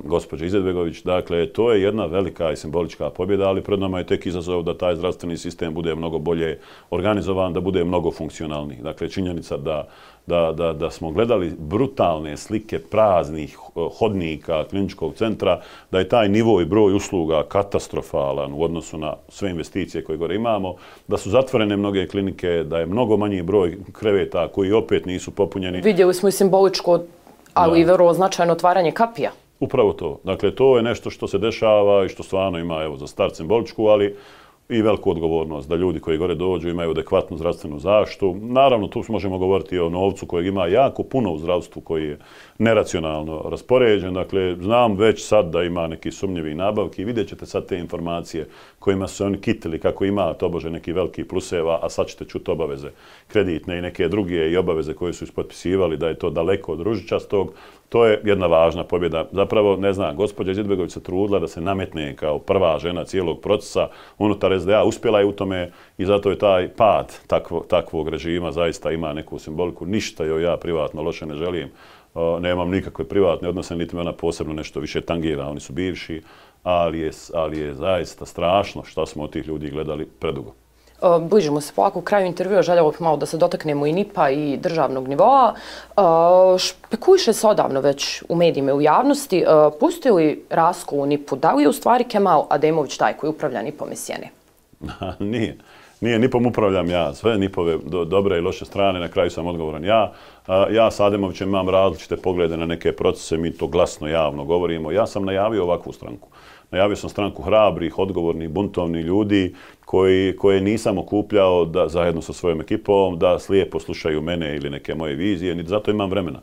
gospođe Izetbegović. Dakle, to je jedna velika i simbolička pobjeda, ali pred nama je tek izazov da taj zdravstveni sistem bude mnogo bolje organizovan, da bude mnogo funkcionalni. Dakle, činjenica da da, da, da smo gledali brutalne slike praznih eh, hodnika kliničkog centra, da je taj nivo i broj usluga katastrofalan u odnosu na sve investicije koje gore imamo, da su zatvorene mnoge klinike, da je mnogo manji broj kreveta koji opet nisu popunjeni. Vidjeli smo i simboličko, ali i vrlo značajno otvaranje kapija. Upravo to. Dakle, to je nešto što se dešava i što stvarno ima evo, za start simboličku, ali i veliku odgovornost da ljudi koji gore dođu imaju adekvatnu zdravstvenu zaštu. Naravno, tu možemo govoriti o novcu kojeg ima jako puno u zdravstvu koji je neracionalno raspoređen. Dakle, znam već sad da ima neki sumnjivi nabavki i vidjet ćete sad te informacije kojima su oni kitili kako ima tobože neki veliki pluseva, a sad ćete čuti obaveze kreditne i neke druge i obaveze koje su ispotpisivali da je to daleko od ružičastog. To je jedna važna pobjeda. Zapravo, ne znam, gospođa Zidbegović se trudila da se nametne kao prva žena cijelog procesa unutar SDA. Uspjela je u tome i zato je taj pad takvo, takvog režima zaista ima neku simboliku. Ništa joj ja privatno loše ne želim nemam nikakve privatne odnose, niti me ona posebno nešto više tangira. Oni su bivši, ali je, ali je zaista strašno što smo od tih ljudi gledali predugo. Bližimo se polako u kraju intervjua, željelo bih malo da se dotaknemo i NIPA i državnog nivoa. Špekuliše se odavno već u medijima i u javnosti. Pustio li Rasko u NIPu? Da li je u stvari Kemal Ademović taj koji upravlja NIPom iz Sjene? [LAUGHS] Nije. Nije, NIPom upravljam ja. Sve NIPove do, dobre i loše strane, na kraju sam odgovoran ja. Ja s Ademovićem imam različite poglede na neke procese, mi to glasno, javno govorimo. Ja sam najavio ovakvu stranku najavio sam stranku hrabrih, odgovornih, buntovnih ljudi koji, koje nisam okupljao da, zajedno sa svojom ekipom da slijepo slušaju mene ili neke moje vizije, niti zato imam vremena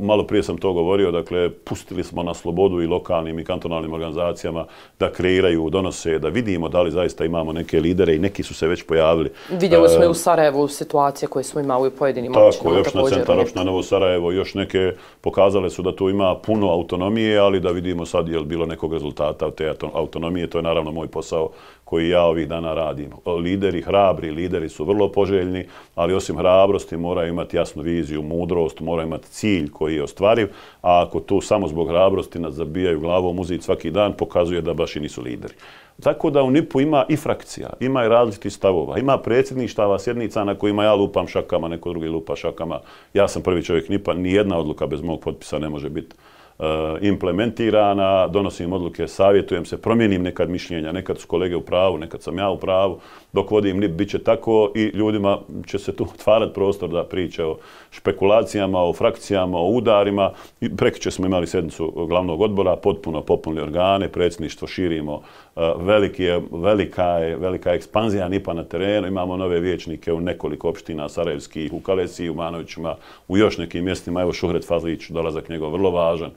malo prije sam to govorio, dakle, pustili smo na slobodu i lokalnim i kantonalnim organizacijama da kreiraju, donose, da vidimo da li zaista imamo neke lidere i neki su se već pojavili. Vidjeli smo i u Sarajevu situacije koje smo imali u pojedinim općinama. Tako, još na centar općina Novo Sarajevo, još neke pokazale su da tu ima puno autonomije, ali da vidimo sad je li bilo nekog rezultata od te autonomije. To je naravno moj posao koji ja ovih dana radim. Lideri, hrabri lideri su vrlo poželjni, ali osim hrabrosti moraju imati jasnu viziju, mudrost, moraju imati cilj koji je ostvariv, a ako tu samo zbog hrabrosti nas zabijaju glavom uzit svaki dan, pokazuje da baš i nisu lideri. Tako da u NIP-u ima i frakcija, ima i različitih stavova, ima predsjedništava sjednica na kojima ja lupam šakama, neko drugi lupa šakama. Ja sam prvi čovjek NIP-a, nijedna odluka bez mog potpisa ne može biti Eh, implementirana, donosim odluke, savjetujem se, promijenim nekad mišljenja, nekad su kolege u pravu, nekad sam ja u pravu, dok vodim NIP bit će tako i ljudima će se tu [LAUGHS] otvarati prostor da priče o špekulacijama, o frakcijama, o udarima. Prekiće smo imali sednicu glavnog odbora, potpuno popunili organe, predsjedništvo širimo, eh, veliki je, velika, je, velika ekspanzija NIP-a na terenu, imamo nove vječnike u nekoliko opština, Sarajevskih, u Kalesiji, u Manovićima, u još nekim mjestima, evo Šuhret Fazlić, dolazak njegov vrlo važan.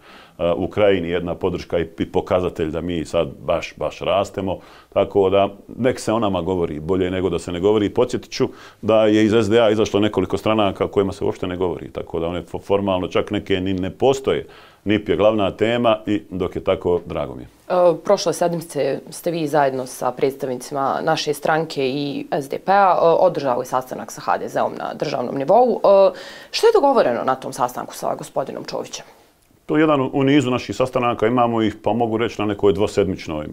U Ukrajini jedna podrška i pokazatelj da mi sad baš, baš rastemo. Tako da nek se o nama govori bolje nego da se ne govori. Podsjetit ću da je iz SDA izašlo nekoliko stranaka kojima se uopšte ne govori. Tako da one formalno čak neke ni ne postoje. NIP je glavna tema i dok je tako, drago mi je. E, prošle sedmice ste vi zajedno sa predstavnicima naše stranke i SDP-a e, održali sastanak sa HDZ-om na državnom nivou. E, što je dogovoreno na tom sastanku sa gospodinom Čovićem? To je jedan u nizu naših sastanaka, imamo ih, pa mogu reći, na nekoj dvosedmičnoj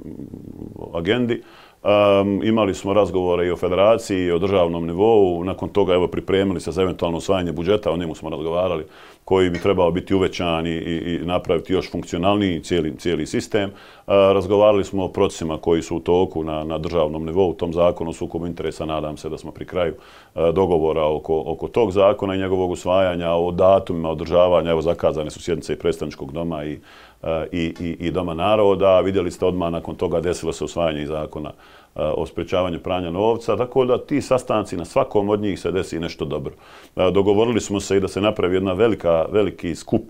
agendi. Um, imali smo razgovore i o federaciji i o državnom nivou. Nakon toga evo pripremili se za eventualno usvajanje budžeta, o njemu smo razgovarali, koji bi trebao biti uvećan i, i, i napraviti još funkcionalniji cijeli, cijeli sistem. E, razgovarali smo o procesima koji su u toku na, na državnom nivou, u tom zakonu o sukobu interesa. Nadam se da smo pri kraju e, dogovora oko, oko tog zakona i njegovog usvajanja, o datumima održavanja. Evo zakazane su sjednice i predstavničkog doma i Eh, i, i, i Doma naroda. Vidjeli ste odmah nakon toga desilo se usvajanje zakona eh, o sprečavanju pranja novca, tako da ti sastanci na svakom od njih se desi nešto dobro. Eh, dogovorili smo se i da se napravi jedna velika, veliki skup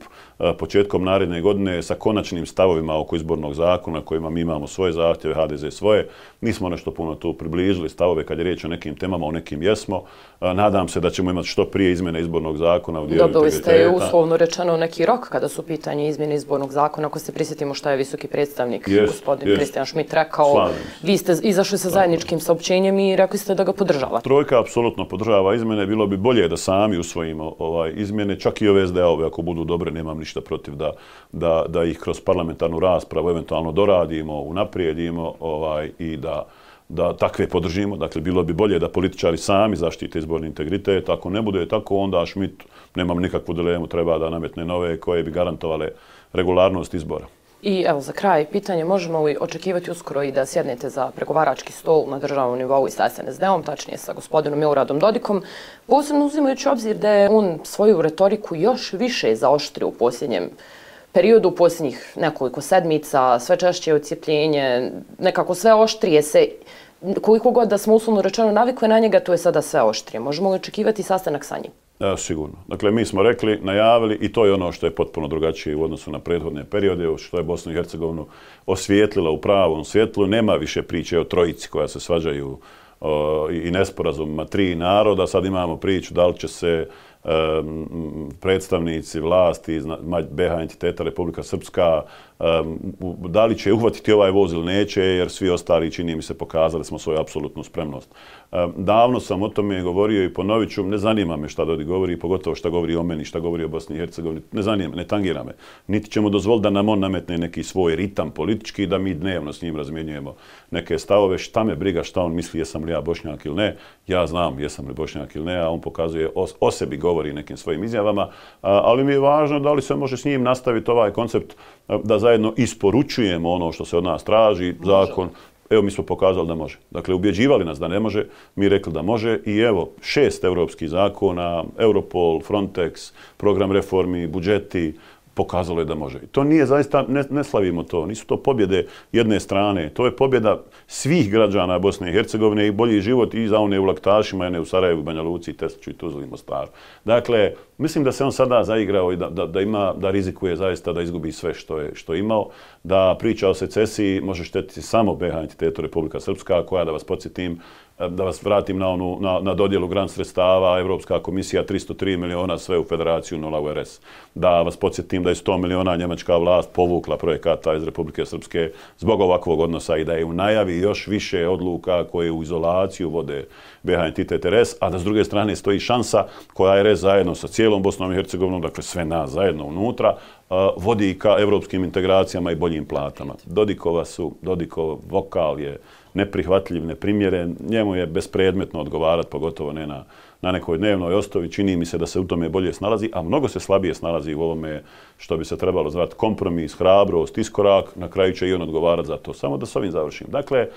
početkom naredne godine sa konačnim stavovima oko izbornog zakona kojima mi imamo svoje zahtjeve, HDZ svoje. Nismo nešto puno tu približili stavove kad je riječ o nekim temama, o nekim jesmo. Nadam se da ćemo imati što prije izmjene izbornog zakona u dijelu Dobili ste uslovno rečeno neki rok kada su pitanje izmjene izbornog zakona. Ako se prisjetimo šta je visoki predstavnik, yes, gospodin yes. Kristijan Šmit, rekao, Slavim. vi ste izašli sa zajedničkim saopćenjem i rekli ste da ga podržavate. Trojka apsolutno podržava izmjene. Bilo bi bolje da sami usvojimo ovaj izmjene, čak i ove SDA-ove, ako budu dobre, nemam ništa protiv da, da, da ih kroz parlamentarnu raspravu eventualno doradimo, unaprijedimo ovaj, i da da takve podržimo. Dakle, bilo bi bolje da političari sami zaštite izborni integritet. Ako ne bude tako, onda Schmidt, nemam nikakvu dilemu, treba da nametne nove koje bi garantovale regularnost izbora. I evo za kraj pitanje, možemo li očekivati uskoro i da sjednete za pregovarački stol na državnom nivou i sa SNSD-om, tačnije sa gospodinom Miloradom Dodikom, posebno uzimajući obzir da je on svoju retoriku još više zaoštrio u posljednjem periodu, u posljednjih nekoliko sedmica, sve češće je ocijepljenje, nekako sve oštrije se, koliko god da smo uslovno rečeno navikli na njega, to je sada sve oštrije. Možemo li očekivati sastanak sa njim? E, sigurno. Dakle, mi smo rekli, najavili i to je ono što je potpuno drugačije u odnosu na prethodne periode, što je Bosnu i Hercegovinu osvijetlila u pravom svjetlu. Nema više priče o trojici koja se svađaju o, i nesporazumima tri naroda. Sad imamo priču da li će se predstavnici vlasti iz BH entiteta Republika Srpska da li će uhvatiti ovaj voz ili neće, jer svi ostali čini mi se pokazali smo svoju apsolutnu spremnost. Davno sam o tome govorio i ponovit ću, ne zanima me šta Dodi govori, pogotovo šta govori o meni, šta govori o Bosni i Hercegovini, ne zanima me, ne tangira me. Niti ćemo dozvoliti da nam on nametne neki svoj ritam politički da mi dnevno s njim razmjenjujemo neke stavove, šta me briga, šta on misli, jesam li ja Bošnjak ili ne. Ja znam jesam li Bošnjak ili ne, a on pokazuje o, o sebi govori nekim svojim izjavama, ali mi je važno da li se može s njim nastaviti ovaj koncept da zajedno isporučujemo ono što se od nas traži, zakon. Evo, mi smo pokazali da može. Dakle, ubjeđivali nas da ne može, mi rekli da može i evo, šest evropskih zakona, Europol, Frontex, program reformi, budžeti, pokazalo je da može. To nije zaista, ne, ne slavimo to, nisu to pobjede jedne strane, to je pobjeda svih građana Bosne i Hercegovine i bolji život i za one u Laktašima, one u Sarajevu, Banja Luci, Tesliću i Tuzli i Mostaru. Dakle, mislim da se on sada zaigrao i da, da, da, ima, da rizikuje zaista da izgubi sve što je, što je imao, da priča o secesiji može štetiti samo BH entitetu Republika Srpska, koja, da vas podsjetim, da vas vratim na, onu, na, na dodjelu grant sredstava, Evropska komisija 303 miliona sve u federaciju, nula URS. Da vas podsjetim da je 100 miliona njemačka vlast povukla projekata iz Republike Srpske zbog ovakvog odnosa i da je u najavi još više odluka koje u izolaciju vode BH entitet RS, a da s druge strane stoji šansa koja je RS zajedno sa cijelom Bosnom i Hercegovinom, dakle sve nas zajedno unutra, vodi ka evropskim integracijama i boljim platama. Dodikova su, Dodikov vokal je neprihvatljiv, neprimjeren, njemu je bespredmetno odgovarati, pogotovo ne na, na nekoj dnevnoj ostovi, čini mi se da se u tome bolje snalazi, a mnogo se slabije snalazi u ovome što bi se trebalo zvati kompromis, hrabrost, iskorak, na kraju će i on odgovarati za to. Samo da s ovim završim. Dakle, e,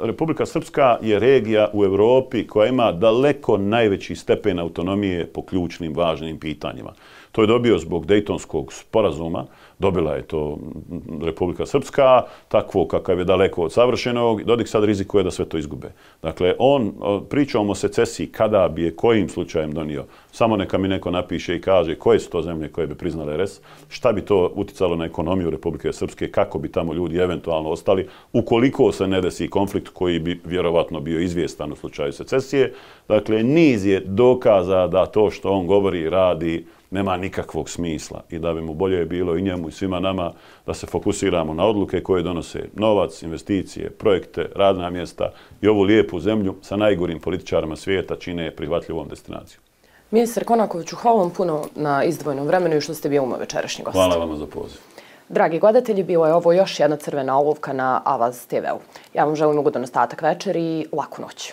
Republika Srpska je regija u Europi koja ima daleko najveći stepen autonomije po ključnim, važnim pitanjima. To je dobio zbog Dejtonskog sporazuma, dobila je to Republika Srpska, takvo kakav je daleko od savršenog, Dodik sad rizikuje da sve to izgube. Dakle, on, pričamo o secesiji kada bi je kojim slučajem donio, samo neka mi neko napiše i kaže koje su to zemlje koje bi priznale RS, šta bi to uticalo na ekonomiju Republike Srpske, kako bi tamo ljudi eventualno ostali, ukoliko se ne desi konflikt koji bi vjerovatno bio izvjestan u slučaju secesije. Dakle, niz je dokaza da to što on govori radi nema nikakvog smisla i da bi mu bolje bilo i njemu i svima nama da se fokusiramo na odluke koje donose novac, investicije, projekte, radna mjesta i ovu lijepu zemlju sa najgorim političarima svijeta čine prihvatljivom destinacijom. Ministar Konakoviću, hvala vam puno na izdvojnom vremenu i što ste bio umoj večerašnji gost. Hvala vam za poziv. Dragi gledatelji, bilo je ovo još jedna crvena olovka na Avaz TV-u. Ja vam želim ugodan ostatak večeri i laku noć.